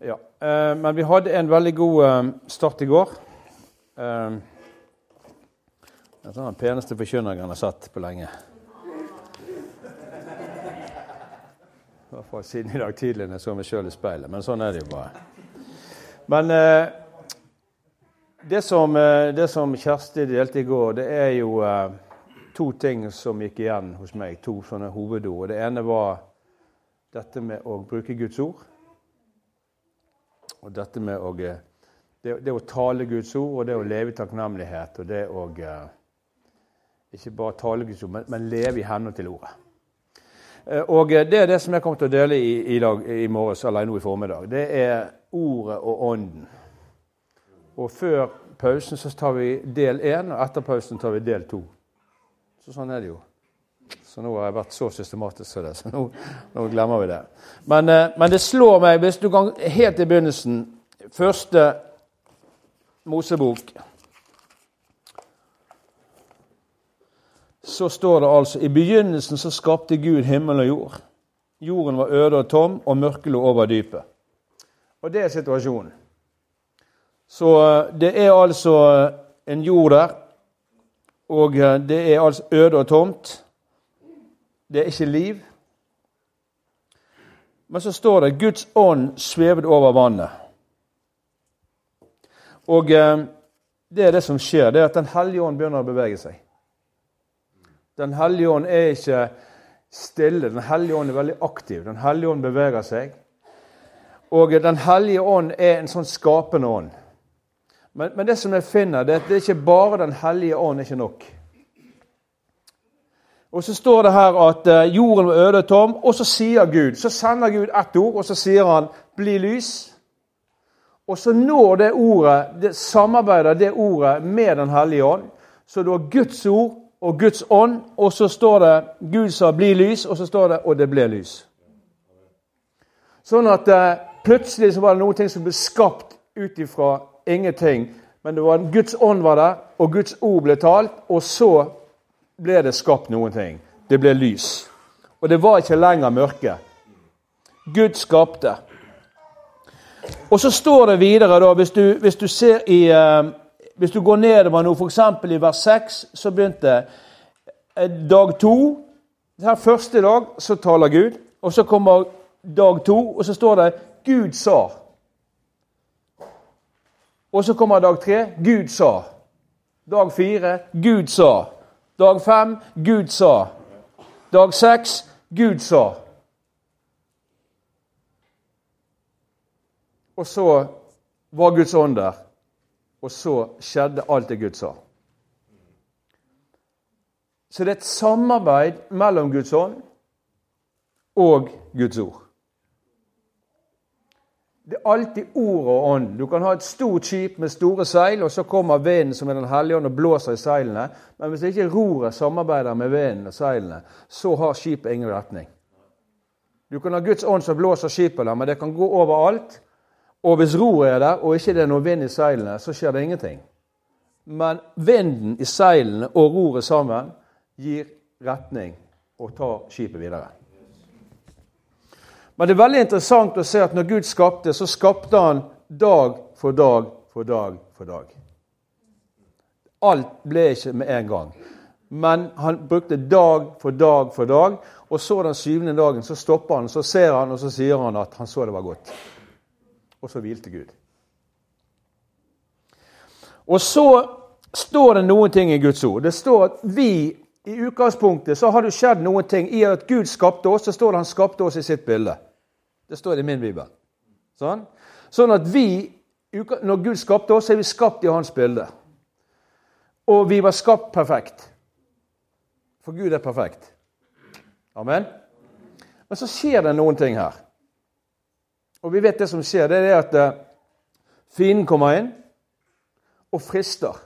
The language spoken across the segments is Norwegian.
Ja, eh, Men vi hadde en veldig god eh, start i går. Eh, det er den peneste forkynneren jeg har sett på lenge. I hvert fall siden i dag tidlig når jeg så meg sjøl i speilet. Men sånn er det jo bare. Men eh, det, som, eh, det som Kjersti delte i går, det er jo eh, to ting som gikk igjen hos meg. To sånne hovedord. Det ene var dette med å bruke Guds ord. Og dette med å, det, det, å tale Guds ord, og det å leve i takknemlighet, og det å eh, ikke bare tale Guds ord, men, men leve i henhold til ordet. Eh, og Det er det som jeg kommer til å dele i, i dag i morges, eller nå i formiddag. Det er ordet og ånden. Og før pausen så tar vi del én, og etter pausen tar vi del to. Så sånn er det jo. Så nå har jeg vært så systematisk som det, så nå, nå glemmer vi det. Men, eh, men, det slår meg, hvis du kan helt i begynnelsen Første Mosebok Så står det altså I begynnelsen så skapte Gud himmel og jord. Jorden var øde og tom, og mørket lå over dypet. Og det er situasjonen. Så eh, det er altså en jord der, og eh, det er altså øde og tomt. Det er ikke liv. Men så står det 'Guds ånd svevet over vannet'. Og eh, det er det som skjer, det er at Den hellige ånd begynner å bevege seg. Den hellige ånd er ikke stille. Den hellige ånd er veldig aktiv. Den hellige ånd beveger seg. Og Den hellige ånd er en sånn skapende ånd. Men, men det som jeg finner, det er at det er ikke bare Den hellige ånd er ikke nok. Og så står det her at eh, jorden var øde og tom, og så sier Gud Så sender Gud ett ord, og så sier han 'bli lys'. Og så når det ordet, det samarbeider det ordet med Den hellige ånd. Så du har Guds ord og Guds ånd, og så står det Gud sa 'bli lys', og så står det 'og det ble lys'. Sånn at eh, plutselig så var det noe som ble skapt ut ifra ingenting. Men det var Guds ånd var der, og Guds ord ble talt, og så ble det skapt noen ting. Det ble lys. Og det var ikke lenger mørke. Gud skapte. Og så står det videre, da, hvis du, hvis du ser i uh, Hvis du går nedover nå, f.eks. i vers 6, så begynte uh, dag to. Her første dag så taler Gud, og så kommer dag to, og så står det 'Gud sa'. Og så kommer dag tre 'Gud sa'. Dag fire 'Gud sa'. Dag fem Gud sa. Dag seks Gud sa. Og så var Guds ånd der, og så skjedde alt det Gud sa. Så det er et samarbeid mellom Guds ånd og Guds ord. Det er alltid ord og ånd. Du kan ha et stort skip med store seil, og så kommer vinden som er Den hellige ånd og blåser i seilene. Men hvis ikke roret samarbeider med vinden og seilene, så har skipet ingen retning. Du kan ha Guds ånd som blåser skipet der, men det kan gå overalt. Og hvis roret er der, og ikke det er noe vind i seilene, så skjer det ingenting. Men vinden i seilene og roret sammen gir retning og tar skipet videre. Men det er veldig interessant å se at når Gud skapte, så skapte han dag for dag for dag for dag. Alt ble ikke med en gang. Men han brukte dag for dag for dag. Og så den syvende dagen så stopper han, så ser han, og så sier han at han så det var godt. Og så hvilte Gud. Og så står det noen ting i Guds ord. Det står at vi i utgangspunktet så har det skjedd noen ting i at Gud skapte oss. Så står det han skapte oss i sitt bilde. Det står i min bibel. Sånn, sånn at vi, når Gud skapte oss, er vi skapt i hans bilde. Og vi var skapt perfekt. For Gud er perfekt. Amen. Men så skjer det noen ting her. Og vi vet det som skjer, det er at eh, fienden kommer inn og frister.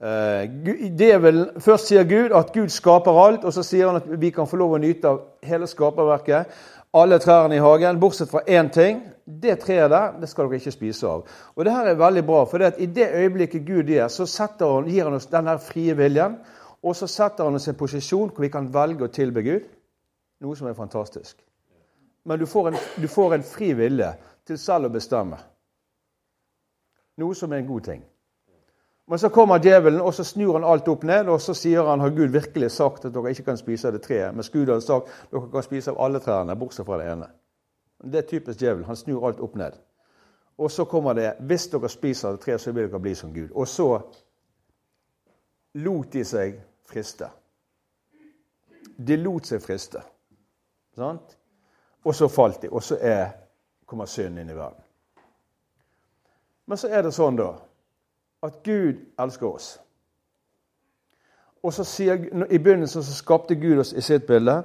Eh, det er Først sier Gud at Gud skaper alt, og så sier han at vi kan få lov å nyte av hele skaperverket. Alle trærne i hagen, bortsett fra én ting. Det treet der det skal dere ikke spise av. Og det her er veldig bra, for det i det øyeblikket Gud gjør, så han, gir han oss denne frie viljen. Og så setter han oss i en posisjon hvor vi kan velge å tilbe Gud. Noe som er fantastisk. men du får, en, du får en fri vilje til selv å bestemme. Noe som er en god ting. Men så kommer djevelen og så snur han alt opp ned, og så sier han har Gud virkelig sagt at dere ikke kan spise av det treet. Men Gud har sagt dere kan spise av alle trærne, bortsett fra det ene. Det er typisk djevelen. Han snur alt opp ned. Og så kommer det hvis dere spiser av det treet, så vil dere bli som Gud. Og så lot de seg friste. De lot seg friste. Sant? Og så falt de, og så er, kommer synden inn i verden. Men så er det sånn, da, at Gud elsker oss. Og så sier, I begynnelsen så skapte Gud oss i sitt bilde.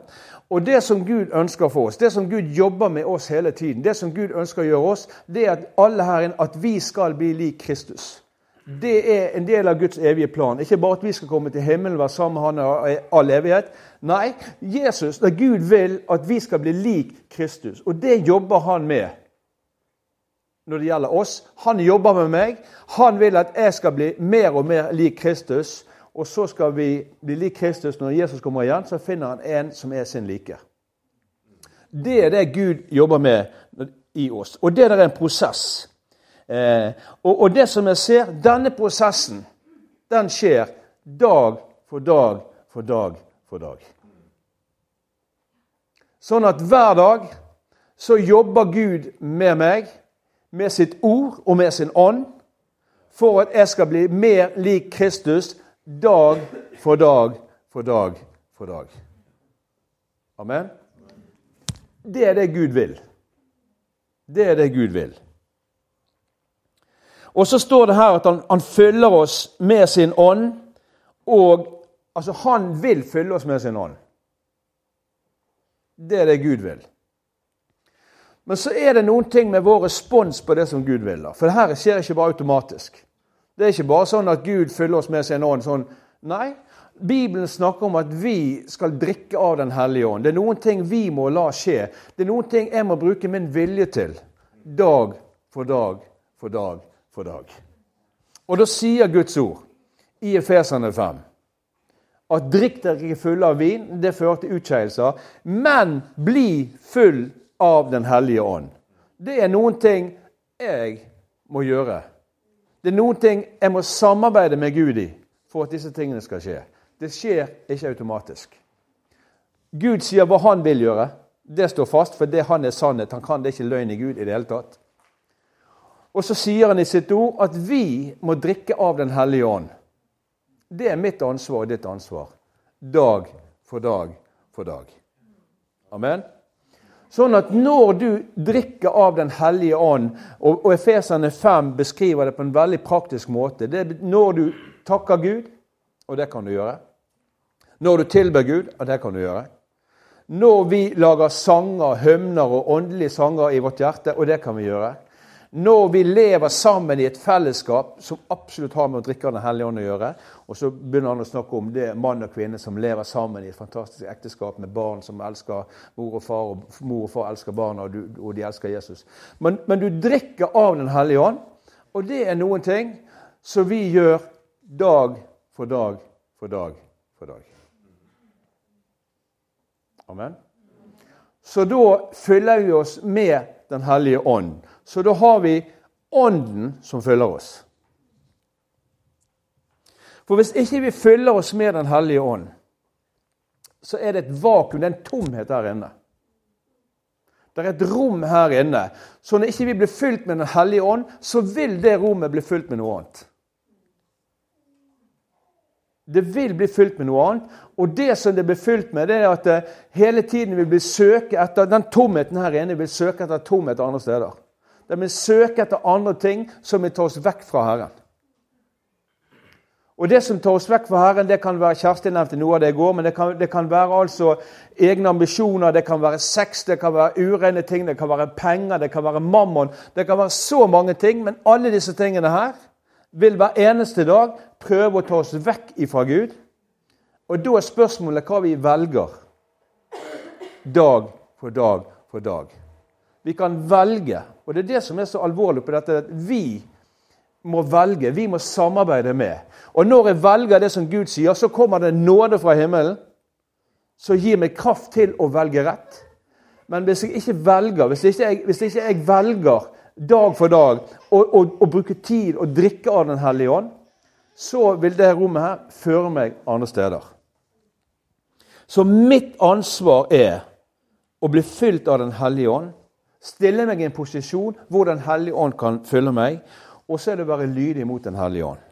Og det som Gud ønsker for oss, det som Gud jobber med oss hele tiden, det som Gud ønsker å gjøre oss, det er at alle her inne, at vi skal bli lik Kristus. Det er en del av Guds evige plan. Ikke bare at vi skal komme til himmelen og være sammen med Han i all evighet. Nei, Jesus, Gud vil at vi skal bli lik Kristus. Og det jobber han med når det gjelder oss. Han jobber med meg. Han vil at jeg skal bli mer og mer lik Kristus. Og så skal vi bli lik Kristus når Jesus kommer igjen, så finner han en som er sin like. Det er det Gud jobber med i oss. Og det er en prosess. Eh, og, og, det som jeg ser, denne prosessen, den skjer dag for dag for dag for dag. Sånn at hver dag så jobber Gud med meg med sitt ord og med sin ånd for at jeg skal bli mer lik Kristus dag for dag for dag for dag. Amen. Det er det Gud vil. Det er det Gud vil. Og så står det her at han, han fyller oss med sin ånd. Og altså, han vil fylle oss med sin ånd. Det er det Gud vil. Men så er det noen ting med vår respons på det som Gud vil. For det her skjer ikke bare automatisk. Det er ikke bare sånn at Gud fyller oss med sin ånd sånn. Nei, Bibelen snakker om at vi skal drikke av Den hellige ånd. Det er noen ting vi må la skje. Det er noen ting jeg må bruke min vilje til. Dag for dag for dag for dag. Og da sier Guds ord i Efeserne 5 at drikk dere ikke fulle av vin, det fører til utskeielser, men bli full av Den hellige ånd. Det er noen ting jeg må gjøre. Det er noen ting jeg må samarbeide med Gud i for at disse tingene skal skje. Det skjer ikke automatisk. Gud sier hva han vil gjøre. Det står fast, for det han er sannhet. Han kan det ikke løgn i Gud i det hele tatt. Og så sier han i sitt ord at vi må drikke av Den hellige ånd. Det er mitt ansvar og ditt ansvar. Dag for dag for dag. Amen. Sånn at når du drikker av Den hellige ånd, og, og Efeserne 5 beskriver det på en veldig praktisk måte det er Når du takker Gud, og det kan du gjøre. Når du tilber Gud, og det kan du gjøre. Når vi lager sanger, hymner og åndelige sanger i vårt hjerte, og det kan vi gjøre. Når vi lever sammen i et fellesskap som absolutt har med å drikke av Den hellige ånd å gjøre. Og så begynner han å snakke om det mann og kvinne som lever sammen i et fantastisk ekteskap med barn som elsker mor og far, og mor og far elsker barna, og, og de elsker Jesus. Men, men, du drikker av Den hellige ånd, og det er noen ting som vi gjør dag for dag for dag for dag. Amen. Så da fyller vi oss med Den hellige ånd. Så da har vi Ånden som følger oss. For hvis ikke vi fyller oss med Den hellige ånd, så er det et vakuum, det er en tomhet der inne. Det er et rom her inne. Så når ikke vi blir fylt med Den hellige ånd, så vil det rommet bli fylt med noe annet. Det vil bli fylt med noe annet. Og det som det blir fylt med, det er at det hele tiden vi vil søke etter den tomheten her inne vil søke etter tomhet andre steder. Den vil søke etter andre ting som vil ta oss vekk fra Herren. Og Det som tar oss vekk fra Herren, det kan være Kjersti nevnte noe av det i går, men det kan, det kan, være altså egne ambisjoner, det kan være sex, det kan være urene ting, det kan være penger, det kan være mammon. Det kan være så mange ting, men alle disse tingene her vil hver eneste dag prøve å ta oss vekk ifra Gud. Og da er spørsmålet hva vi velger dag for dag for dag. Vi kan velge. Og det er det som er så alvorlig på dette. at Vi må velge. Vi må samarbeide med. Og når jeg velger det som Gud sier, så kommer det nåde fra himmelen som gir meg kraft til å velge rett. Men hvis jeg ikke velger, hvis ikke jeg, hvis ikke jeg velger dag for dag og bruke tid og drikke av Den hellige ånd, så vil det rommet her føre meg andre steder. Så mitt ansvar er å bli fylt av Den hellige ånd. Stille meg i en posisjon hvor Den hellige ånd kan fylle meg. Og så er det å være lydig mot Den hellige ånd.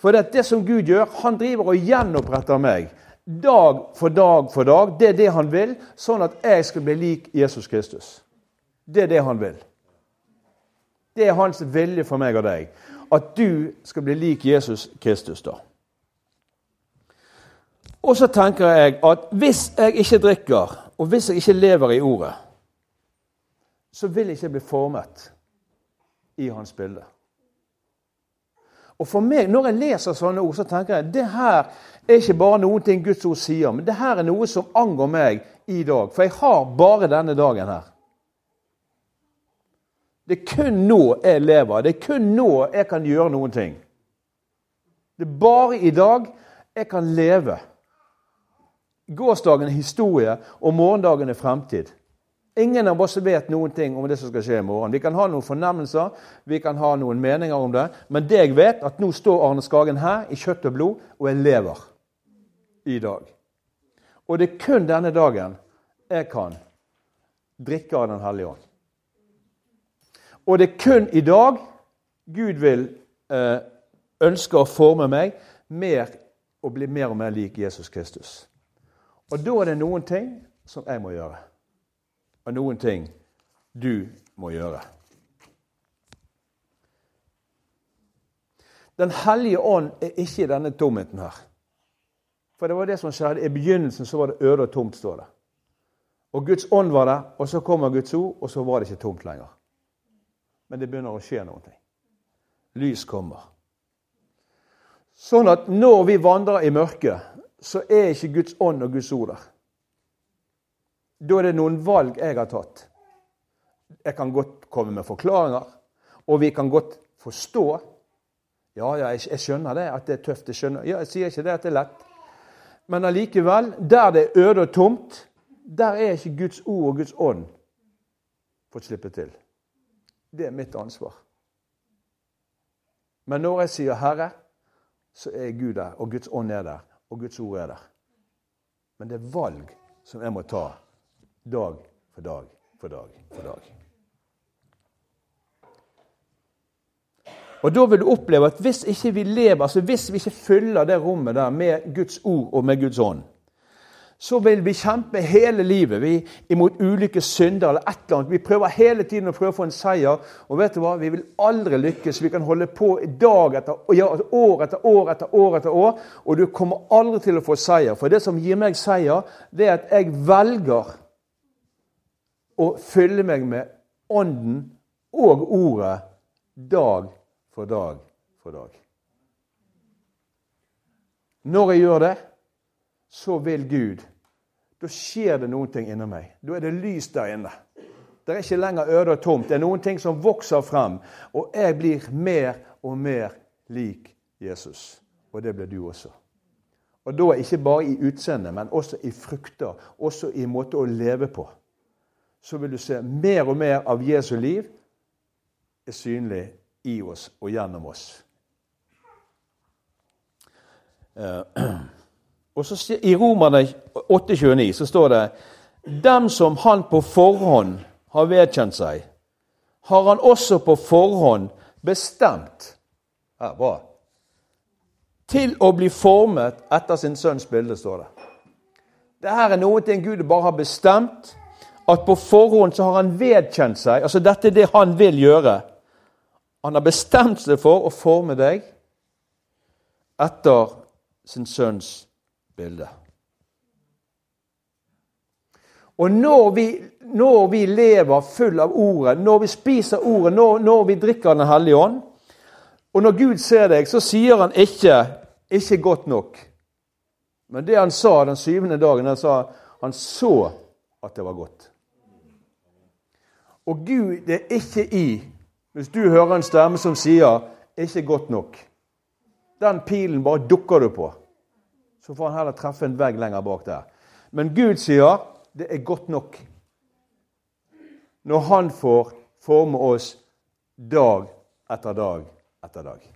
For det, det som Gud gjør, han driver og gjenoppretter meg dag for dag for dag. Det er det han vil, sånn at jeg skal bli lik Jesus Kristus. Det er det han vil. Det er hans vilje for meg og deg. At du skal bli lik Jesus Kristus, da. Og så tenker jeg at hvis jeg ikke drikker, og hvis jeg ikke lever i Ordet, så vil jeg ikke bli formet i hans bilde. Og for meg, Når jeg leser sånne ord, så tenker jeg det her er ikke bare noen ting Guds ord sier, men det her er noe som angår meg i dag. For jeg har bare denne dagen her. Det er kun nå jeg lever. Det er kun nå jeg kan gjøre noen ting. Det er bare i dag jeg kan leve. Gårsdagen er historie, og morgendagen er fremtid. Ingen av oss vet noen ting om det som skal skje i morgen. Vi kan ha noen fornemmelser, vi kan ha noen meninger om det. Men det jeg vet, at nå står Arne Skagen her i kjøtt og blod, og jeg lever i dag. Og det er kun denne dagen jeg kan drikke av Den hellige ånd. Og det er kun i dag Gud vil eh, ønske å forme meg mer og bli mer og mer lik Jesus Kristus. Og da er det noen ting som jeg må gjøre, og noen ting du må gjøre. Den hellige ånd er ikke i denne tomheten her. For det var det som skjedde. I begynnelsen så var det øde og tomt, står det. Og Guds ånd var der, og så kommer Guds ord, og så var det ikke tomt lenger. Men det begynner å skje noe. Lys kommer. Sånn at når vi vandrer i mørket, så er ikke Guds ånd og Guds ord der. Da er det noen valg jeg har tatt. Jeg kan godt komme med forklaringer, og vi kan godt forstå. Ja, ja, jeg, skjønner det, at det er tøft. Jeg skjønner. Ja, jeg sier ikke det at det er lett. Men allikevel, der det er øde og tomt, der er ikke Guds ord og Guds ånd fått slippe til. Det er mitt ansvar. Men når jeg sier 'Herre', så er Gud der, og Guds ånd er der og Guds ord er der. Men det er valg som jeg må ta dag for dag for dag for dag. Og Da vil du oppleve at hvis ikke vi lever, altså hvis vi ikke fyller det rommet der med Guds ord og med Guds ånd, så vil vi kjempe hele livet vi, imot ulike synder eller et eller annet. Vi prøver hele tiden å prøve å få en seier, og vet du hva? vi vil aldri lykkes. Vi kan holde på dag etter ja, år etter år etter år, etter år, og du kommer aldri til å få seier. For det som gir meg seier, det er at jeg velger å fylle meg med Ånden og Ordet dag for dag for dag. Når jeg gjør det, så vil Gud Da skjer det noen ting inni meg. Da er det lys der inne. Det er ikke lenger øde og tomt. Det er noen ting som vokser frem. Og jeg blir mer og mer lik Jesus. Og det blir du også. Og da ikke bare i utseendet, men også i frukter, også i måte å leve på. Så vil du se mer og mer av Jesu liv er synlig i oss og gjennom oss. Uh, Og så I Romerne 8,29 så står det Dem som han på forhånd har vedkjent seg, har han også på forhånd bestemt ja, bra, til å bli formet etter sin sønns bilde, står det. Dette er noe ting Gud bare har bestemt. At på forhånd så har han vedkjent seg altså Dette er det han vil gjøre. Han har bestemt seg for å forme deg etter sin sønns bilde. Og når vi, når vi, lever full av Ordet, når vi spiser Ordet, når, når vi drikker Den hellige ånd Og når Gud ser deg, så sier han ikke 'ikke godt nok'. Men det han sa den syvende dagen, han sa han så at det var godt. Og Gud det er ikke i Hvis du hører en stemme som sier 'ikke godt nok', den pilen bare dukker du på så får han heller treffe en vegg lenger bak der. Men Gud sier det er godt nok. når han får forme oss dag etter dag etter dag.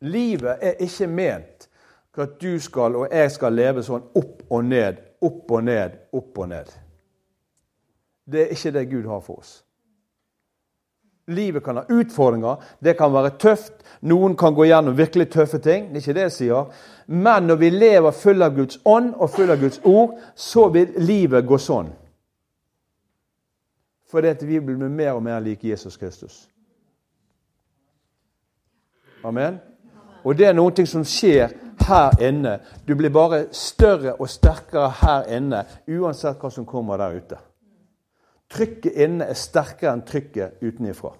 Livet er ikke ment for at du skal og jeg skal leve sånn opp og ned, opp og ned, opp og ned. Det er ikke det Gud har for oss. Livet kan ha utfordringer, det kan være tøft. Noen kan gå gjennom virkelig tøffe ting. Det er ikke det jeg sier. Men når vi lever full av Guds ånd og full av Guds ord, så vil livet gå sånn. Fordi vi blir mer og mer lik Jesus Kristus. Amen. Og det er noe som skjer her inne. Du blir bare større og sterkere her inne, uansett hva som kommer der ute. Trykket inne er sterkere enn trykket utenifra.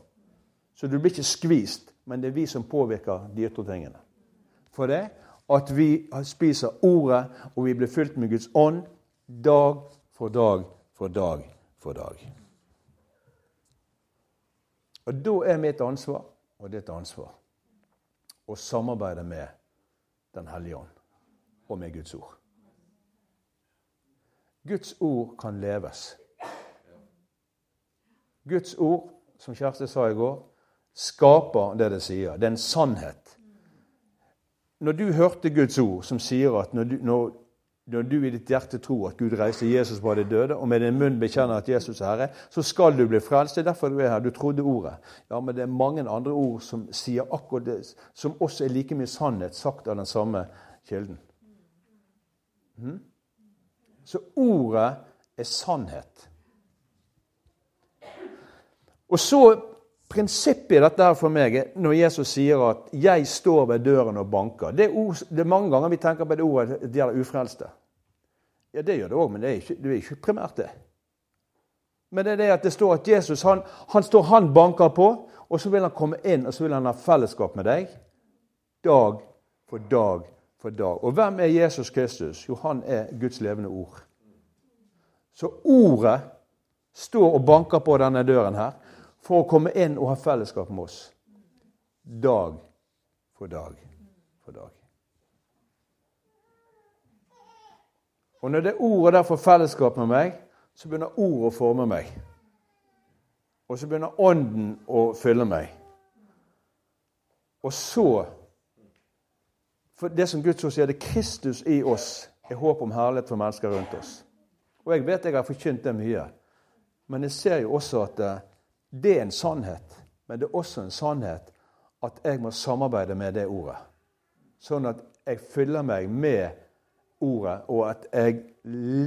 Så du blir ikke skvist, men det er vi som påvirker de ytre tingene. For det at vi spiser Ordet, og vi blir fylt med Guds ånd dag for dag for dag for dag. Og da er mitt ansvar, og ditt ansvar, å samarbeide med Den hellige ånd og med Guds ord. Guds ord kan leves. Guds ord, som Kjersti sa i går, skaper det det sier. Det er en sannhet. Når du hørte Guds ord, som sier at når du, når når du i ditt hjerte tror at Gud reiste Jesus fra de døde, og med din munn bekjenner at Jesus er Herre, så skal du bli frelst. Det er derfor du er her. Du trodde ordet. Ja, men det er mange andre ord som sier akkurat det, som også er like mye sannhet, sagt av den samme kilden. Hmm? Så ordet er sannhet. Og så Prinsippet i dette her for meg er når Jesus sier at 'jeg står ved døren og banker'. Det er, ord, det er mange ganger vi tenker på det ordet det gjelder ufrelste. Ja, det gjør det òg, men det er, ikke, det er, ikke, primært det. Men det er det at det står at Jesus han, han, står, han banker på, og så vil han komme inn og så vil han ha fellesskap med deg. Dag for dag for dag. Og hvem er Jesus Kristus? Jo, han er Guds levende ord. Så ordet står og banker på denne døren her for å komme inn og ha fellesskap med oss. Dag for dag for dag. Og når det ordet der får fellesskap med meg, så begynner ordet å forme meg. Og så begynner Ånden å fylle meg. Og så For det som Guds ord sier, det er Kristus i oss er håp om herlighet for mennesker rundt oss. Og jeg vet jeg har forkynt det mye, men jeg ser jo også at eh, det er en sannhet, men det er også en sannhet at jeg må samarbeide med det ordet. Sånn at jeg fyller meg med ordet, og at jeg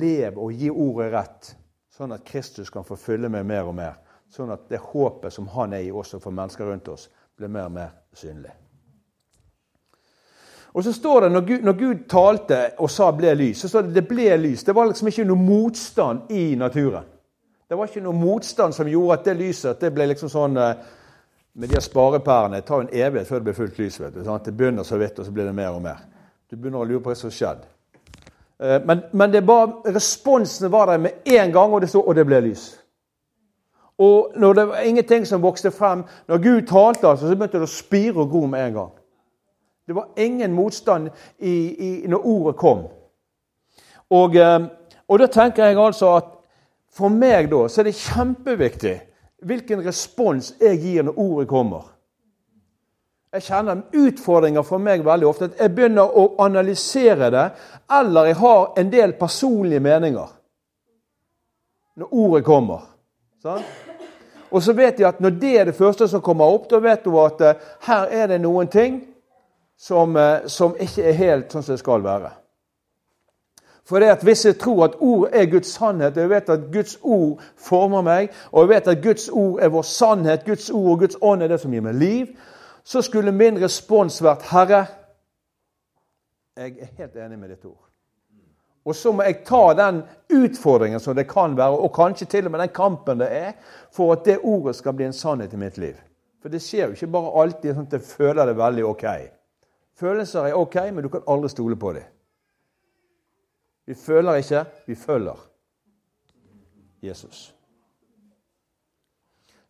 lever og gir ordet rett. Sånn at Kristus kan få fylle meg mer og mer. Sånn at det håpet som han er i også for mennesker rundt oss, blir mer og mer synlig. Og så står det, når Gud, når Gud talte og sa 'ble lys', så står det 'det ble lys'. Det var liksom ikke noe motstand i naturen. Det var ikke noe motstand som gjorde at det lyset at det ble liksom sånn eh, Med de sparepærene det tar en evighet før det blir fullt lys. vet du, sant? Det begynner så vidt, og så blir det mer og mer. Du begynner å lure på hva som har skjedd. Eh, men, men bare, responsene var der med en gang, og det, stod, og det ble lys. Og når det var ingenting som vokste frem Når Gud talte, altså, så begynte det å spire og gro med en gang. Det var ingen motstand i, i, når ordet kom. Og, eh, og da tenker jeg altså at for meg da, så er det kjempeviktig hvilken respons jeg gir når ordet kommer. Jeg kjenner utfordringer for meg veldig ofte. At jeg begynner å analysere det, eller jeg har en del personlige meninger når ordet kommer. Sånn? Og så vet jeg at når det er det første som kommer opp, da vet du at uh, her er det noen ting som, uh, som ikke er helt sånn som det skal være. For det at Hvis jeg tror at ord er Guds sannhet, og jeg vet at Guds ord former meg, og jeg vet at Guds ord er vår sannhet, Guds ord og Guds ånd er det som gir meg liv, så skulle min respons vært Herre, jeg er helt enig med ditt ord. Og så må jeg ta den utfordringen som det kan være, og kanskje til og med den kampen det er, for at det ordet skal bli en sannhet i mitt liv. For det skjer jo ikke bare alltid sånn at jeg føler det veldig ok. Følelser er ok, men du kan aldri stole på dem. Vi føler ikke, vi følger Jesus.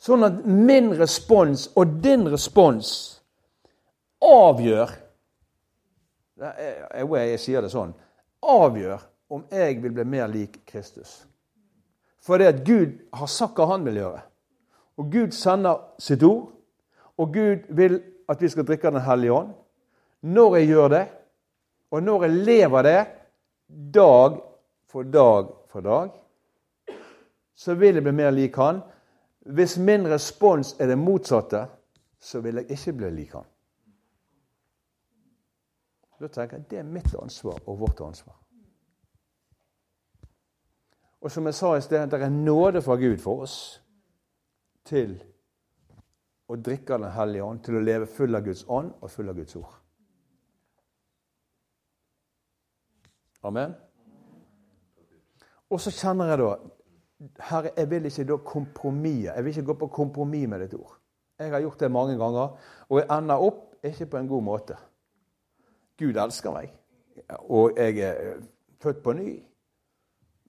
Sånn at min respons og din respons avgjør Jeg, jeg sier det sånn avgjør om jeg vil bli mer lik Kristus. fordi at Gud har sagt hva han vil gjøre. Og Gud sender sitt ord, og Gud vil at vi skal drikke Den hellige ånd. Når jeg gjør det, og når jeg lever det dag for dag for dag, så vil jeg bli mer lik han. Hvis min respons er det motsatte, så vil jeg ikke bli lik han. Da tenker jeg det er mitt ansvar og vårt ansvar. Og som jeg sa i sted, det er nåde fra Gud for oss til å drikke Den hellige ånd, til å leve full av Guds ånd og full av Guds ord. Amen. Og så kjenner jeg da Herre, jeg vil ikke da kompromisse. Jeg vil ikke gå på kompromiss med ditt ord. Jeg har gjort det mange ganger, og jeg ender opp ikke på en god måte. Gud elsker meg, og jeg er født på ny.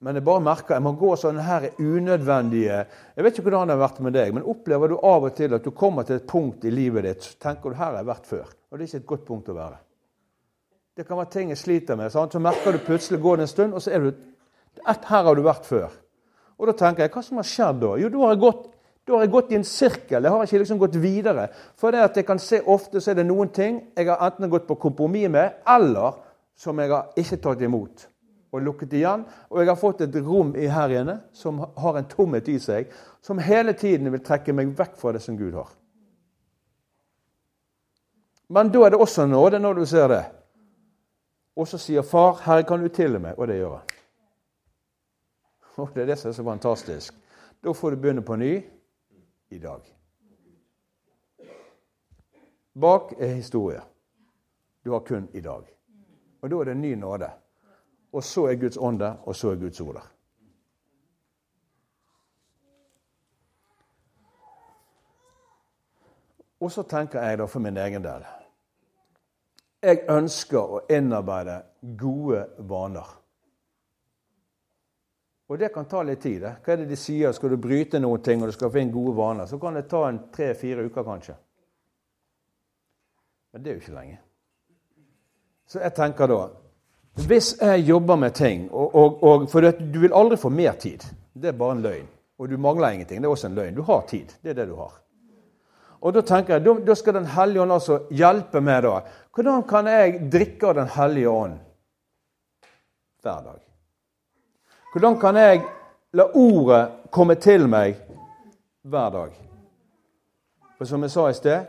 Men jeg bare merker jeg må gå sånne her unødvendige Jeg vet ikke hvordan det har vært med deg, men opplever du av og til at du kommer til et punkt i livet ditt tenker du her har jeg vært før. Og det er ikke et godt punkt å være. Det kan være ting jeg sliter med. Sant? Så merker du plutselig går det en stund, og så er du et, Her har du vært før. Og da tenker jeg, hva som har skjedd da? Jo, da har jeg gått, har jeg gått i en sirkel. Jeg har ikke liksom gått videre. For det at jeg kan se ofte så er det noen ting jeg har enten gått på kompromiss med, eller som jeg har ikke tatt imot og lukket igjen. Og jeg har fått et rom i her inne som har en tomhet i seg, som hele tiden vil trekke meg vekk fra det som Gud har. Men da er det også nåde når du ser det. Og så sier far, 'Herre, kan du tilgi meg?' Og det gjør han. Og det er det som er så fantastisk. Da får du begynne på ny i dag. Bak er historie. Du har kun i dag. Og da er det ny nåde. Og så er Guds ånd der, og så er Guds ord der. Og så tenker jeg da for min egen del Jeg ønsker å innarbeide gode vaner. Og det kan ta litt tid. Det. Hva er det de sier? Skal du bryte noen ting og du skal finne gode vaner, så kan det ta en tre-fire uker kanskje. Men det er jo ikke lenge. Så jeg tenker da hvis jeg jobber med ting og, og, og For du vil aldri få mer tid. Det er bare en løgn. Og du mangler ingenting. Det er også en løgn. Du har tid. Det er det du har. Og Da tenker jeg, da, skal Den hellige ånd altså hjelpe meg. da. Hvordan kan jeg drikke av Den hellige ånd hver dag? Hvordan kan jeg la ordet komme til meg hver dag? For som jeg sa i sted,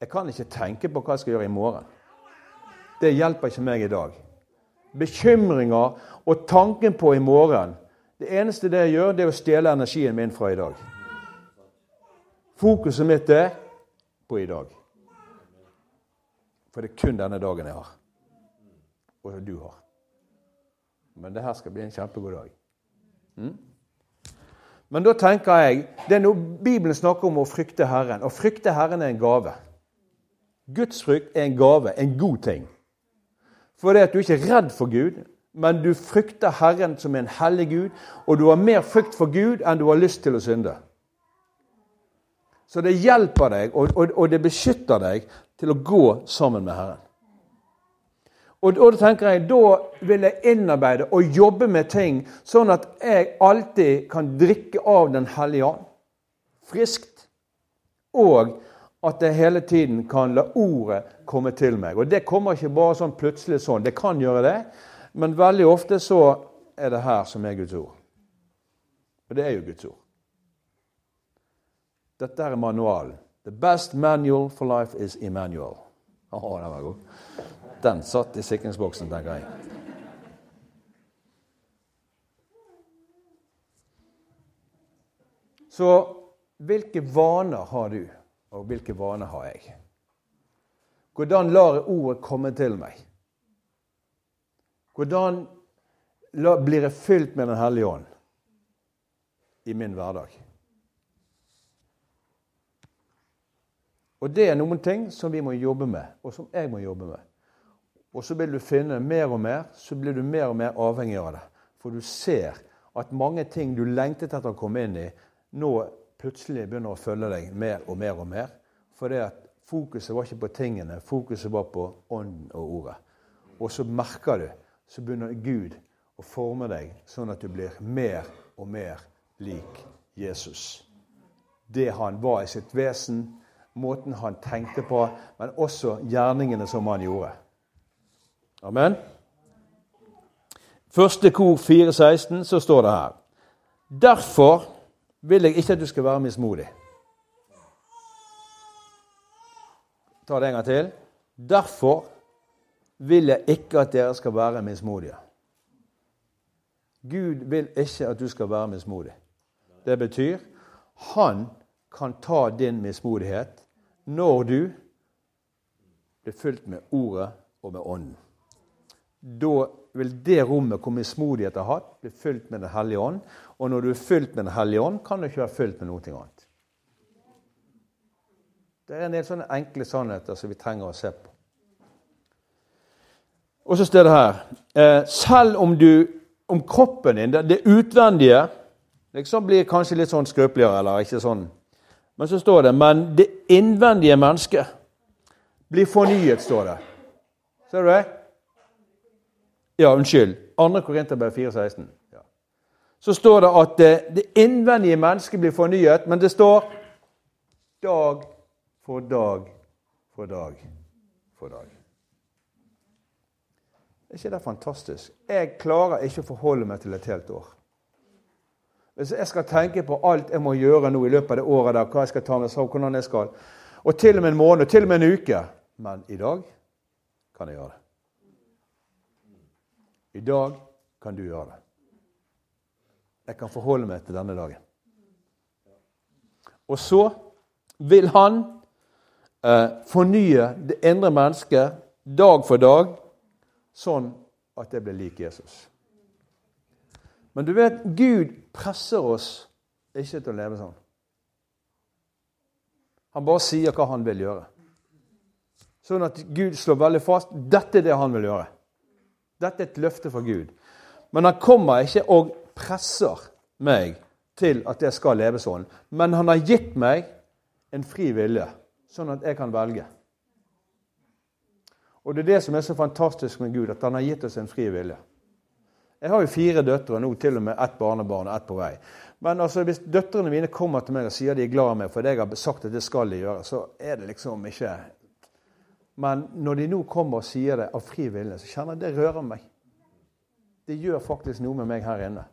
jeg kan ikke tenke på hva jeg skal gjøre i morgen. Det hjelper ikke meg i dag bekymringer og tanken på i morgen Det eneste det jeg gjør, det er å stjele energien min fra i dag. Fokuset mitt er på i dag. For det er kun denne dagen jeg har. Og du har. Men det her skal bli en kjempegod dag. Mm? Men da tenker jeg det er noe Bibelen snakker om å frykte Herren. Å frykte Herren er en gave. Guds frykt er en gave, en god ting. For det at du ikke er redd for Gud, men du frykter Herren som en hellig Gud, og du har mer frykt for Gud enn du har lyst til å synde. Så det hjelper deg, og, og, og det beskytter deg til å gå sammen med Herren. Og, og da tenker jeg, da vil jeg innarbeide og jobbe med ting sånn at jeg alltid kan drikke av Den hellige ånd friskt. Og at jeg hele tiden kan la ordet komme til meg. Og det kommer ikke bare sånn plutselig sånn. Det kan gjøre det, men veldig ofte så er det her som er Guds ord. Og det er jo Guds ord. Dette er manualen. The best manual for life is Emmanuel. Å, oh, den var god. Den satt i sikringsboksen, tenker jeg. Så hvilke vaner har du? Og hvilke vaner har jeg? Hvordan lar jeg ordet komme til meg? Hvordan blir jeg fylt med Den hellige ånd i min hverdag? Og Det er noen ting som vi må jobbe med, og som jeg må jobbe med. Og så vil du finne mer og mer, så blir du mer og mer avhengig av det. For du ser at mange ting du lengtet etter å komme inn i, nå plutselig begynner å følge deg mer og mer og mer. For det at fokuset var ikke på tingene, fokuset var på ånden og ordet. Og så merker du, så begynner Gud å forme deg sånn at du blir mer og mer lik Jesus. Det han var i sitt vesen, måten han tenkte på, men også gjerningene som han gjorde. Amen. Første kor 4.16 så står det her Derfor vil jeg ikke at du skal være mismodig. Ta det en gang til. Derfor vil jeg ikke at dere skal være mismodige. Gud vil ikke at du skal være mismodig. Det betyr han kan ta din mismodighet når du blir fylt med Ordet og med Ånden. Da vil det rommet hvor mismodighet har hatt, bli fylt med Den hellige ånd. Og når du er fylt med Den hellige ånd, kan du ikke være fylt med noe annet. Det er en del sånne enkle sannheter som vi trenger å se på. Og så står det her eh, Selv om du om kroppen din, det, utvendige, liksom blir kanskje litt sånn skrøpeligere, eller ikke sånn Men så står det Men det innvendige mennesket blir fornyet, står det. Ser du det? Ja, unnskyld. 2. Korinterbrev 4,16. Ja. Så står det at det, det innvendige mennesket blir fornyet, men det står dag for dag for dag for dag. Er ikke det fantastisk? Jeg klarer ikke å forholde meg til et helt år. Hvis jeg skal tenke på alt jeg må gjøre nå i løpet av det året, der, hva jeg skal ta med seg, hvordan jeg skal, og til og med en måned, til og med en uke Men i dag kan jeg gjøre det. I dag kan du gjøre det. Jeg kan forholde meg til denne dagen. Og så vil han eh, fornye det indre mennesket dag for dag, sånn at det blir lik Jesus. Men du vet, Gud presser oss ikke til å leve sånn. Han bare sier hva han vil gjøre. Sånn at Gud slår veldig fast dette er det han vil gjøre. Dette er et løfte fra Gud. Men han kommer ikke og presser meg til at jeg skal leve sånn. Men han har gitt meg en fri vilje, sånn at jeg kan velge. Og Det er det som er så fantastisk med Gud, at han har gitt oss en fri vilje. Jeg har jo fire døtre, nå til og med ett barnebarn og ett på vei. Men altså, hvis døtrene mine kommer til meg og sier de er glad i meg fordi jeg har sagt at det skal de gjøre, så er det liksom ikke men når de nå kommer og sier det av fri vilje, så kjenner jeg det rører meg. Det gjør faktisk noe med meg her inne.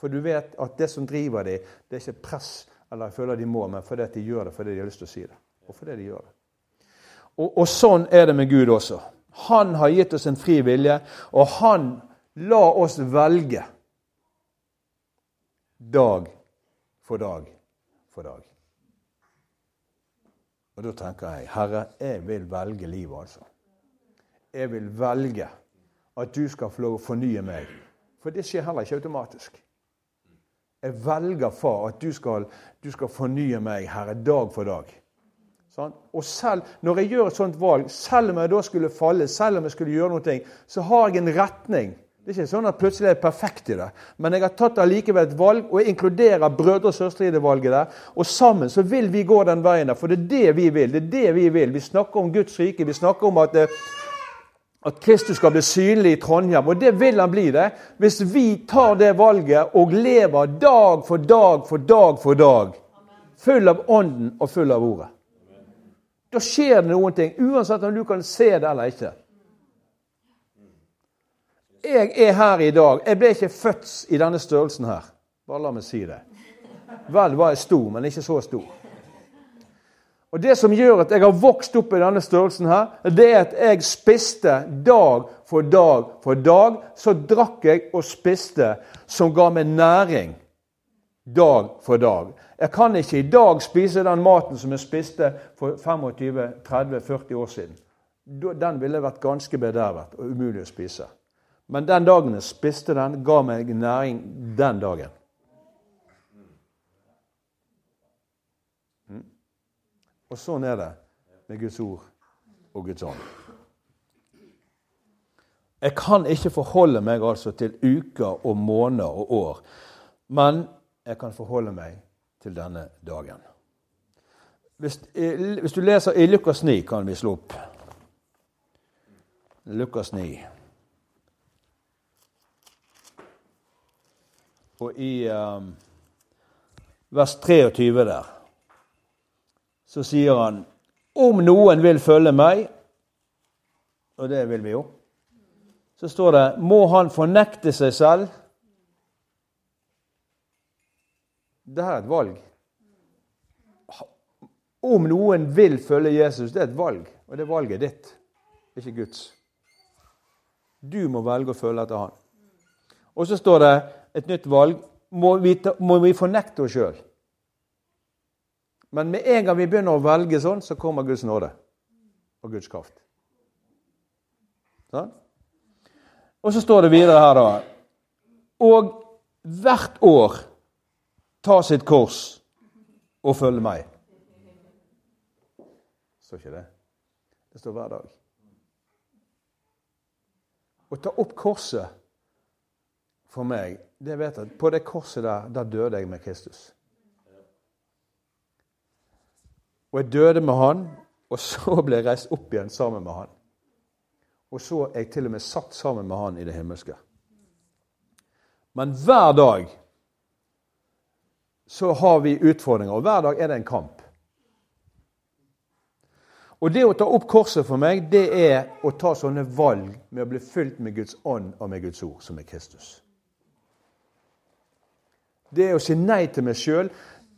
For du vet at det som driver dem, det er ikke press eller jeg føler de må, men fordi de gjør det fordi de har lyst til å si det. Og fordi de gjør det. Og, og sånn er det med Gud også. Han har gitt oss en fri vilje, og han la oss velge dag for dag for dag. Og da tenker jeg, Herre, jeg vil velge livet, altså. Jeg vil velge at du skal få lov å fornye meg. For det skjer heller ikke automatisk. Jeg velger, far, at du skal, du skal fornye meg, Herre, dag for dag. Sånn? Og selv når jeg gjør et sånt valg, selv om jeg da skulle falle, selv om jeg skulle gjøre noe, så har jeg en retning det er ikke sånn at plutselig er jeg perfekt i det. Men jeg har tatt allikevel et valg, og jeg inkluderer brødre og søstre i det valget der. Og sammen så vil vi gå den veien der, for det er det vi vil. Det er det Vi vil. Vi snakker om Guds rike. Vi snakker om at, eh, at Kristus skal bli synlig i Trondheim. Og det vil han bli det hvis vi tar det valget og lever dag for dag for dag for dag. Full av Ånden og full av Ordet. Da skjer det noen ting, uansett om du kan se det eller ikke. Jeg er her i dag. Jeg ble ikke født i denne størrelsen her. Bare la meg si det. Vel var jeg stor, men ikke så stor. Og Det som gjør at jeg har vokst opp i denne størrelsen, her, det er at jeg spiste dag for dag for dag. Så drakk jeg og spiste som ga meg næring dag for dag. Jeg kan ikke i dag spise den maten som jeg spiste for 25-30-40 år siden. Den ville vært ganske bedervet og umulig å spise. Men den dagen jeg spiste den, ga meg næring den dagen. Mm. Og sånn er det med Guds ord og Guds ånd. Jeg kan ikke forholde meg altså til uker og måneder og år, men jeg kan forholde meg til denne dagen. Hvis, hvis du leser i Lukas 9, kan vi slå opp. Lukas 9. og i um, vers 23 der, så sier han om noen vil følge meg, og det vil vi jo, så står det må han fornekte seg selv. Det her er et valg. Om noen vil følge Jesus, det er et valg, og det valget er ditt, ikke Guds. Du må velge å følge etter han. Og så står det et nytt valg. Må vi, ta, må vi fornekte oss sjøl? Men med en gang vi begynner å velge sånn, så kommer Guds nåde og Guds kraft. Sånn? Og så står det videre her, da Og hvert år ta sitt kors og følge meg. Står ikke det? Det står hver dag. Å ta opp korset for meg, det vet jeg På det korset der, der døde jeg med Kristus. Og jeg døde med han, og så ble jeg reist opp igjen sammen med han. Og så er jeg til og med satt sammen med han i det himmelske. Men hver dag så har vi utfordringer, og hver dag er det en kamp. Og det å ta opp korset for meg, det er å ta sånne valg med å bli fylt med Guds ånd og med Guds ord, som er Kristus. Det å si nei til meg sjøl.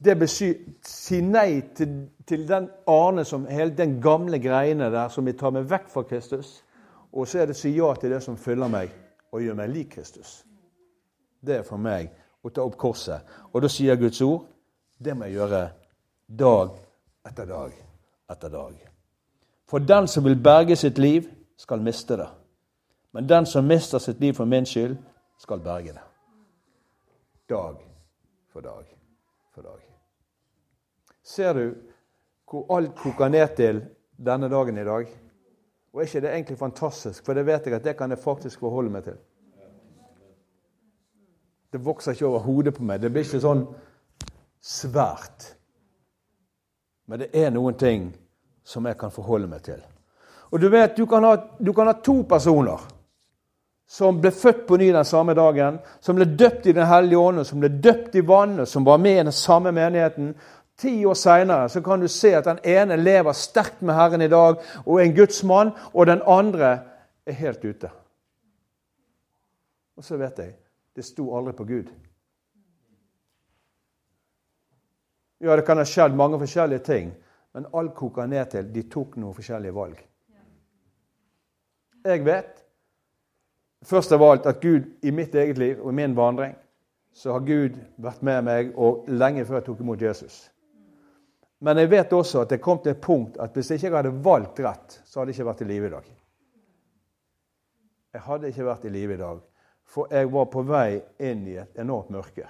Det betyr si nei til, til, den Arne som hele den gamle greiene der som vi tar meg vekk fra Kristus. Og så er det å si ja til det som fyller meg og gjør meg lik Kristus. Det er for meg å ta opp korset. Og da sier Guds ord det må jeg gjøre dag etter dag etter dag. For den som vil berge sitt liv, skal miste det. Men den som mister sitt liv for min skyld, skal berge det. Dag for dag for dag. Ser du hvor alt koker ned til denne dagen i dag? Og er ikke det egentlig fantastisk? For det vet jeg at det kan jeg faktisk forholde meg til. Det vokser ikke over hodet på meg. Det blir ikke sånn svært. Men det er noen ting som jeg kan forholde meg til. Og du vet, du kan ha, du kan ha to personer som ble født på ny den samme dagen, som ble døpt i Den hellige ånd, som ble døpt i vannet, som var med i den samme menigheten. Ti år seinere kan du se at den ene lever sterkt med Herren i dag og er en Guds mann, og den andre er helt ute. Og så vet jeg det sto aldri på Gud. Ja, det kan ha skjedd mange forskjellige ting, men alt koker ned til de tok noen forskjellige valg. Jeg vet først av alt at Gud i mitt eget liv og i min vandring så har Gud vært med meg og lenge før jeg tok imot Jesus. Men jeg vet også at det kom til et punkt at hvis jeg ikke hadde valgt rett, så hadde jeg ikke vært i live i dag. Jeg hadde ikke vært i live i dag, for jeg var på vei inn i et enormt mørke.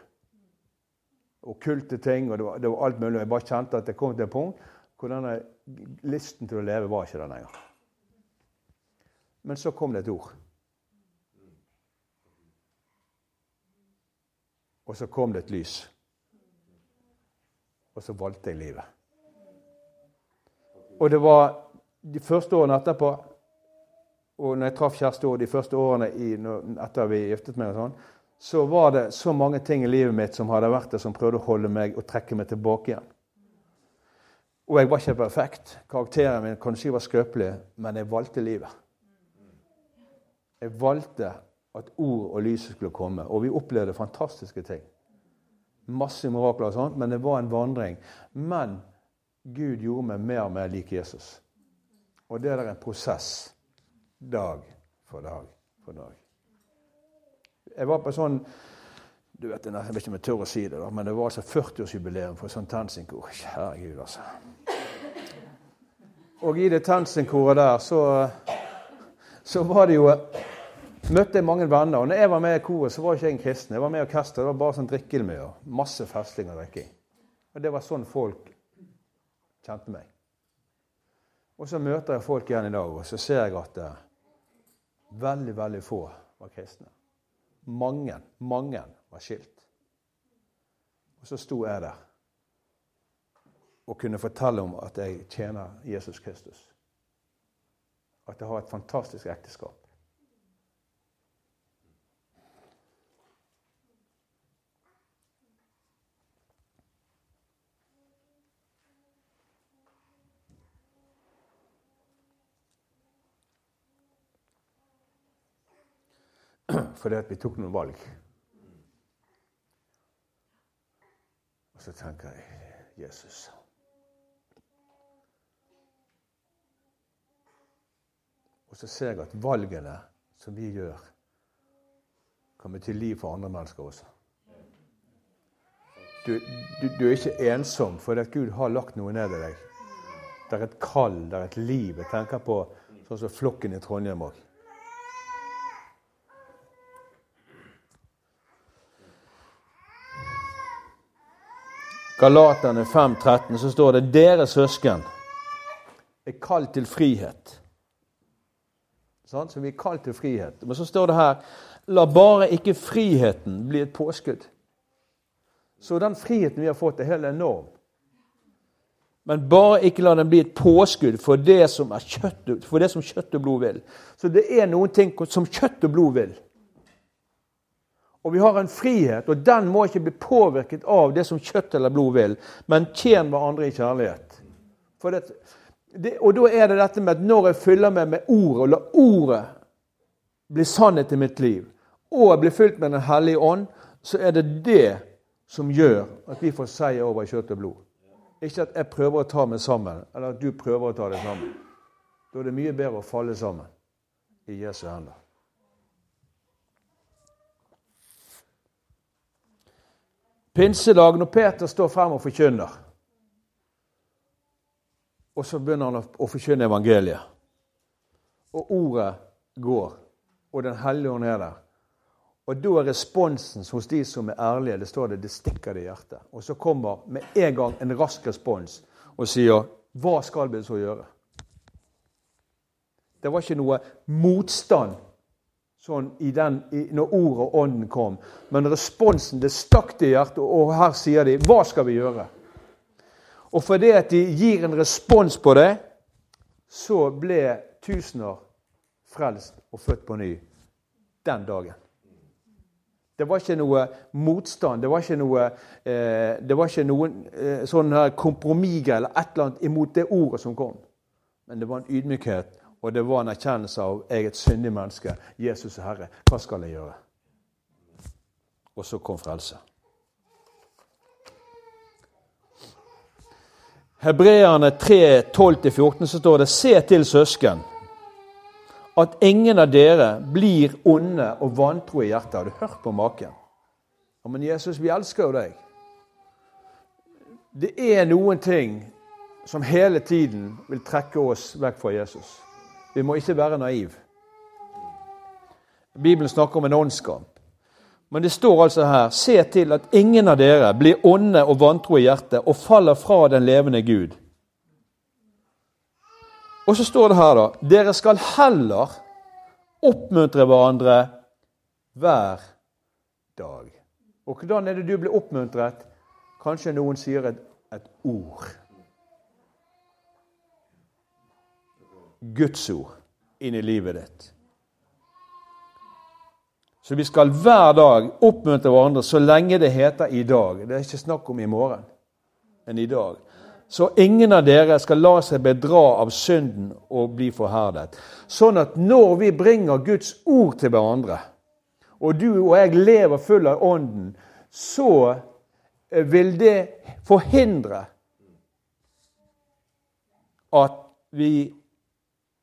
Okkulte ting, og det var, det var alt mulig. Jeg bare kjente at det kom til et punkt hvor denne listen til å leve var ikke der lenger. Men så kom det et ord. Og så kom det et lys. Og så valgte jeg livet. Og det var de første årene etterpå og når jeg traff Kjersti de første årene i, etter vi giftet meg, og sånn, så var det så mange ting i livet mitt som hadde vært det, som prøvde å holde meg og trekke meg tilbake igjen. Og jeg var ikke perfekt. Karakteren min kanskje var skrøpelig, men jeg valgte livet. Jeg valgte at ord og lys skulle komme, og vi opplevde fantastiske ting. Masse mirakler og sånt, men det var en vandring. Men Gud gjorde meg mer og mer lik Jesus. Og det er en prosess. Dag for dag for dag. Jeg var på sånn du vet, Jeg vet ikke om jeg tør å si det, men det var altså 40-årsjubileum for sånn Tensing-kor. Kjære Gud, altså. Og i det Tensing-koret der så, så var det jo Møtte jeg mange venner. Og når jeg var med i koret, så var ikke jeg en kristen. Jeg var med i orkesteret. Det var bare sånn drikkemiljø. Masse festing og drikking. Og det var sånn folk kjente meg. Og så møter jeg folk igjen i dag, og så ser jeg at uh, veldig, veldig få var kristne. Mange, mange var skilt. Og så sto jeg der og kunne fortelle om at jeg tjener Jesus Kristus. At jeg har et fantastisk ekteskap. Fordi at vi tok noen valg. Og så tenker jeg Jesus. Og så ser jeg at valgene som vi gjør, kommer til liv for andre mennesker også. Du, du, du er ikke ensom fordi at Gud har lagt noe ned i deg. Det er et kall, det er et liv. Jeg tenker på sånn som flokken i Trondheim òg. Galaterne 5,13 så står det 'Dere søsken er kalt til frihet'. Sånn? Så vi er kalt til frihet. Men så står det her 'La bare ikke friheten bli et påskudd'. Så den friheten vi har fått, er helt enorm. Men bare ikke la den bli et påskudd for det som, kjøtt, for det som kjøtt og blod vil. Så det er noen ting som kjøtt og blod vil. Og vi har en frihet, og den må ikke bli påvirket av det som kjøtt eller blod vil, men tjen hverandre i kjærlighet. Det, det, og da er det dette med at når jeg fyller meg med ordet, og lar ordet bli sannhet i mitt liv, og jeg blir fylt med Den hellige ånd, så er det det som gjør at vi får seier over kjøtt og blod. Ikke at jeg prøver å ta meg sammen, eller at du prøver å ta deg sammen. Da er det mye bedre å falle sammen i Jesu hender. Pinsedag, når Peter står frem og forkynner, og så begynner han å forkynne evangeliet, og ordet går, og Den hellige ånd er der. Og da er responsen hos de som er ærlige, det står det, det stikker det i hjertet. Og så kommer med en gang en rask respons og sier Hva skal vi så gjøre? Det var ikke noe motstand sånn i den, i, når ordet og ånden kom. Men responsen det stakk til hjertet, og her sier de 'Hva skal vi gjøre?' Og fordi at de gir en respons på det, så ble tusener frelst og født på ny den dagen. Det var ikke noe motstand, det var ikke noe, eh, det var ikke noen eh, sånn kompromiss eller et eller annet imot det ordet som kom. Men det var en ydmykhet og det var en erkjennelse av jeg er et syndig menneske. Jesus er Herre. Hva skal jeg gjøre? Og så kom frelse. Hebreerne 3, 12-14 så står det Se til søsken, at ingen av dere blir onde og vantro i hjertet. Har du hørt på maken? Ja, men Jesus, vi elsker jo deg. Det er noen ting som hele tiden vil trekke oss vekk fra Jesus. Vi må ikke være naive. Bibelen snakker om en åndskamp. Men det står altså her Se til at ingen av dere blir onde og vantro i hjertet og faller fra den levende Gud. Og så står det her, da Dere skal heller oppmuntre hverandre hver dag. Og hvordan er det du blir oppmuntret? Kanskje noen sier et, et ord. Guds ord inn i livet ditt. Så vi skal hver dag oppmuntre hverandre så lenge det heter i dag. Det er ikke snakk om i morgen, men i dag. Så ingen av dere skal la seg bedra av synden og bli forherdet. Sånn at når vi bringer Guds ord til hverandre, og du og jeg lever full av Ånden, så vil det forhindre at vi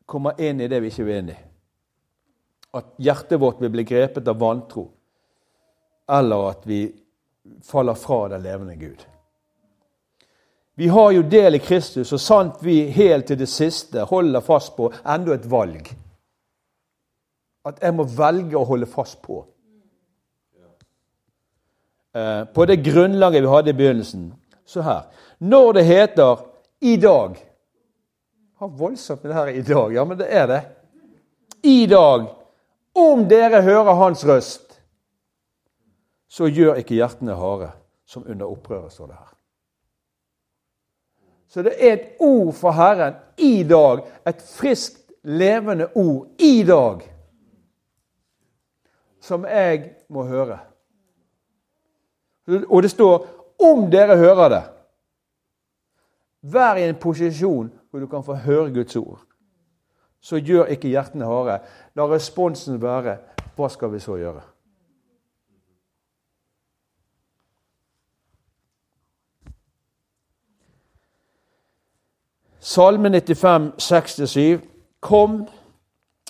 kommer inn i det vi ikke vil inn i. At hjertet vårt vil bli grepet av vantro. Eller at vi faller fra den levende Gud. Vi har jo del i Kristus, og sant vi helt til det siste holder fast på enda et valg. At jeg må velge å holde fast på. Eh, på det grunnlaget vi hadde i begynnelsen. Så her. Når det heter 'i dag' har voldsomt med det her i dag. Ja, men det er det. I dag, om dere hører hans røst, så gjør ikke hjertene harde, som under opprøret, står det her. Så det er et ord for Herren i dag. Et friskt, levende ord i dag. Som jeg må høre. Og det står 'om dere hører det'. Vær i en posisjon hvor du kan få høre Guds ord. Så gjør ikke hjertene harde. La responsen være hva skal vi så gjøre? Salme 95, 6-7. Kom,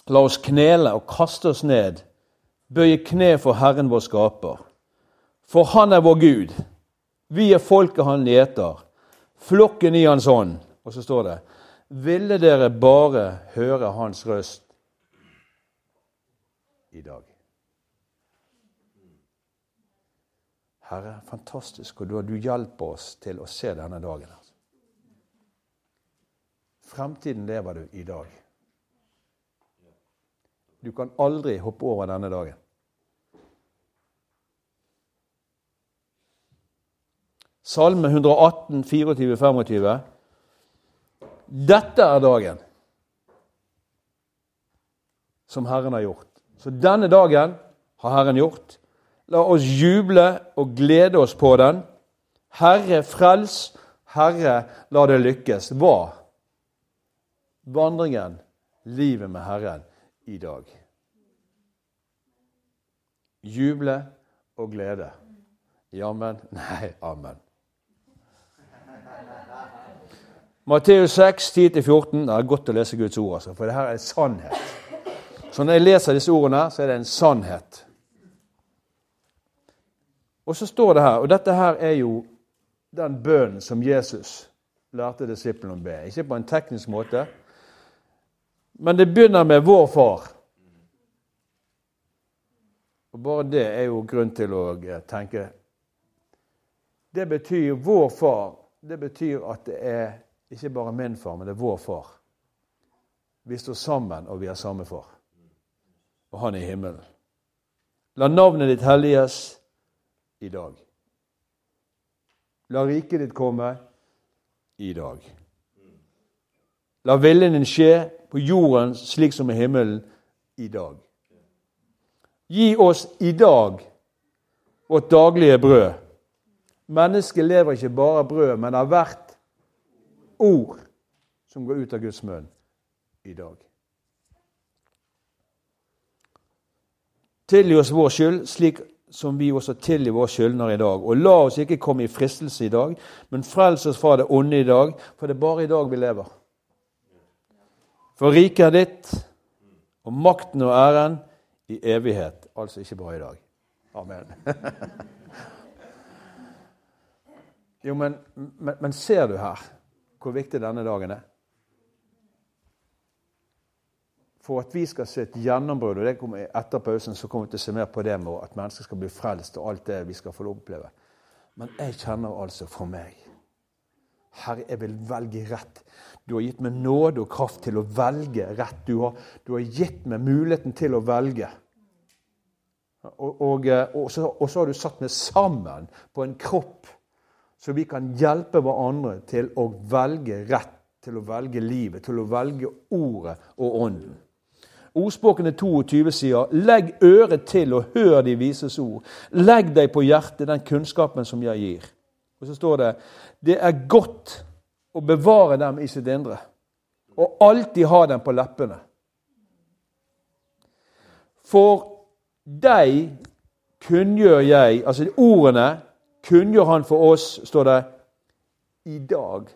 la oss knele og kaste oss ned, bøye kne for Herren vår skaper. For Han er vår Gud. Vi er folket Han gjeter, flokken i Hans ånd. Og så står det Ville dere bare høre Hans røst i dag? Herre, fantastisk og du hjelper oss til å se denne dagen. Altså. Fremtiden lever du i dag. Du kan aldri hoppe over denne dagen. Salme 118, 24, 25. Dette er dagen som Herren har gjort. Så denne dagen har Herren gjort. La oss juble og glede oss på den. Herre, frels. Herre, la det lykkes. Hva? vandringen, livet med Herren, i dag. Juble og glede. Jammen? Nei, amen. Matteus 6, 10-14. Det er godt å lese Guds ord, altså, for det her er sannhet. Så når jeg leser disse ordene, så er det en sannhet. Og så står det her, og dette her er jo den bønnen som Jesus lærte disiplene å be. Ikke på en teknisk måte, men det begynner med 'vår far'. Og Bare det er jo grunn til å eh, tenke Det betyr 'vår far'. Det betyr at det er ikke bare min far, men det er vår far. Vi står sammen, og vi er samme far. Og han er i himmelen. La navnet ditt helliges i dag. La riket ditt komme i dag. La viljen din skje på jorden slik som i himmelen i dag. Gi oss i dag vårt daglige brød. Mennesket lever ikke bare av brød, men av hvert ord som går ut av Guds munn i dag. Tilgi oss vår skyld, slik som vi også tilgir vår skyldner i dag. Og la oss ikke komme i fristelse i dag, men frels oss fra det onde i dag, for det er bare i dag vi lever. For riket er ditt, og makten og æren i evighet. Altså ikke bare i dag. Amen. jo, men, men, men ser du her hvor viktig denne dagen er? For at vi skal se et gjennombrudd, og det kommer etter pausen så kommer vi til å se mer på det med at mennesker skal bli frelst og alt det vi skal få oppleve. Men jeg kjenner altså for meg Herre, jeg vil velge rett. Du har gitt meg nåde og kraft til å velge rett. Du har, du har gitt meg muligheten til å velge. Og, og, eh, og, så, og, så, har du satt meg sammen på en kropp, så vi kan hjelpe hverandre til å velge rett, til å velge livet, til å velge ordet og ånden. Ordspråkene 22 sier 'Legg øret til og hør de vises ord'. Legg deg på hjertet den kunnskapen som jeg gir. Og så står det 'Det er godt å bevare dem i sitt indre', og alltid ha dem på leppene. For deg kunngjør jeg Altså ordene kunngjør han for oss, står det, i dag.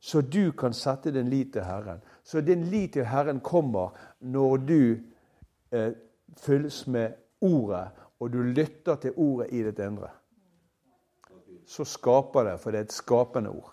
Så du kan sette din lit til Herren. Så din lit til Herren kommer når du eh, fylles med Ordet, og du lytter til Ordet i ditt indre så skaper det, for det er et skapende ord.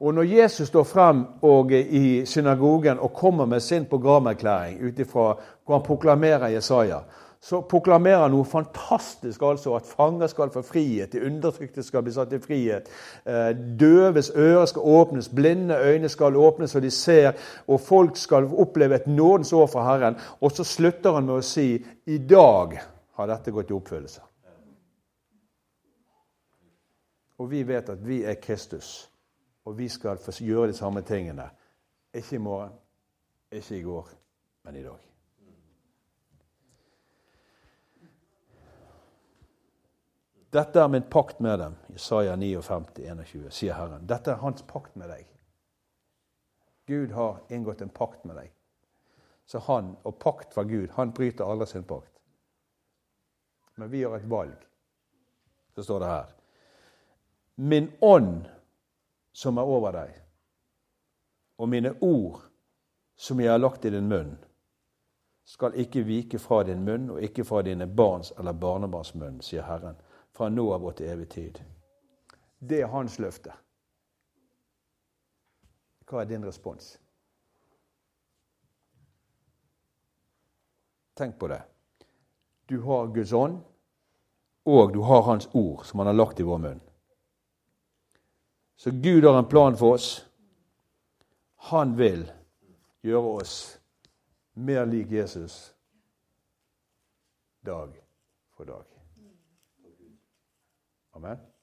Og når Jesus står frem og, i synagogen og kommer med sin programerklæring ut ifra hvor han proklamerer Jesaja, så proklamerer han noe fantastisk, altså at fanger skal få frihet, de undertrykte skal bli satt i frihet, eh, døves ører skal åpnes, blinde øyne skal åpnes så de ser, og folk skal oppleve et nådens år fra Herren. Og så slutter han med å si i dag har dette gått i oppfyllelse. Og vi vet at vi er Kristus, og vi skal gjøre de samme tingene. Ikke i morgen, ikke i går, men i dag. Dette er min pakt med dem, Isaiah 59, 21, sier Herren. Dette er hans pakt med deg. Gud har inngått en pakt med deg. Så han, og pakt fra Gud, han bryter aldri sin pakt. Men vi har et valg. Så står det her. Min ånd som er over deg, og mine ord som jeg har lagt i din munn, skal ikke vike fra din munn og ikke fra dine barns eller barnebarns munn, sier Herren, fra nå av og til evig tid. Det er hans løfte. Hva er din respons? Tenk på det. Du har Guds ånd, og du har Hans ord, som Han har lagt i vår munn. Så Gud har en plan for oss. Han vil gjøre oss mer lik Jesus dag for dag. Amen.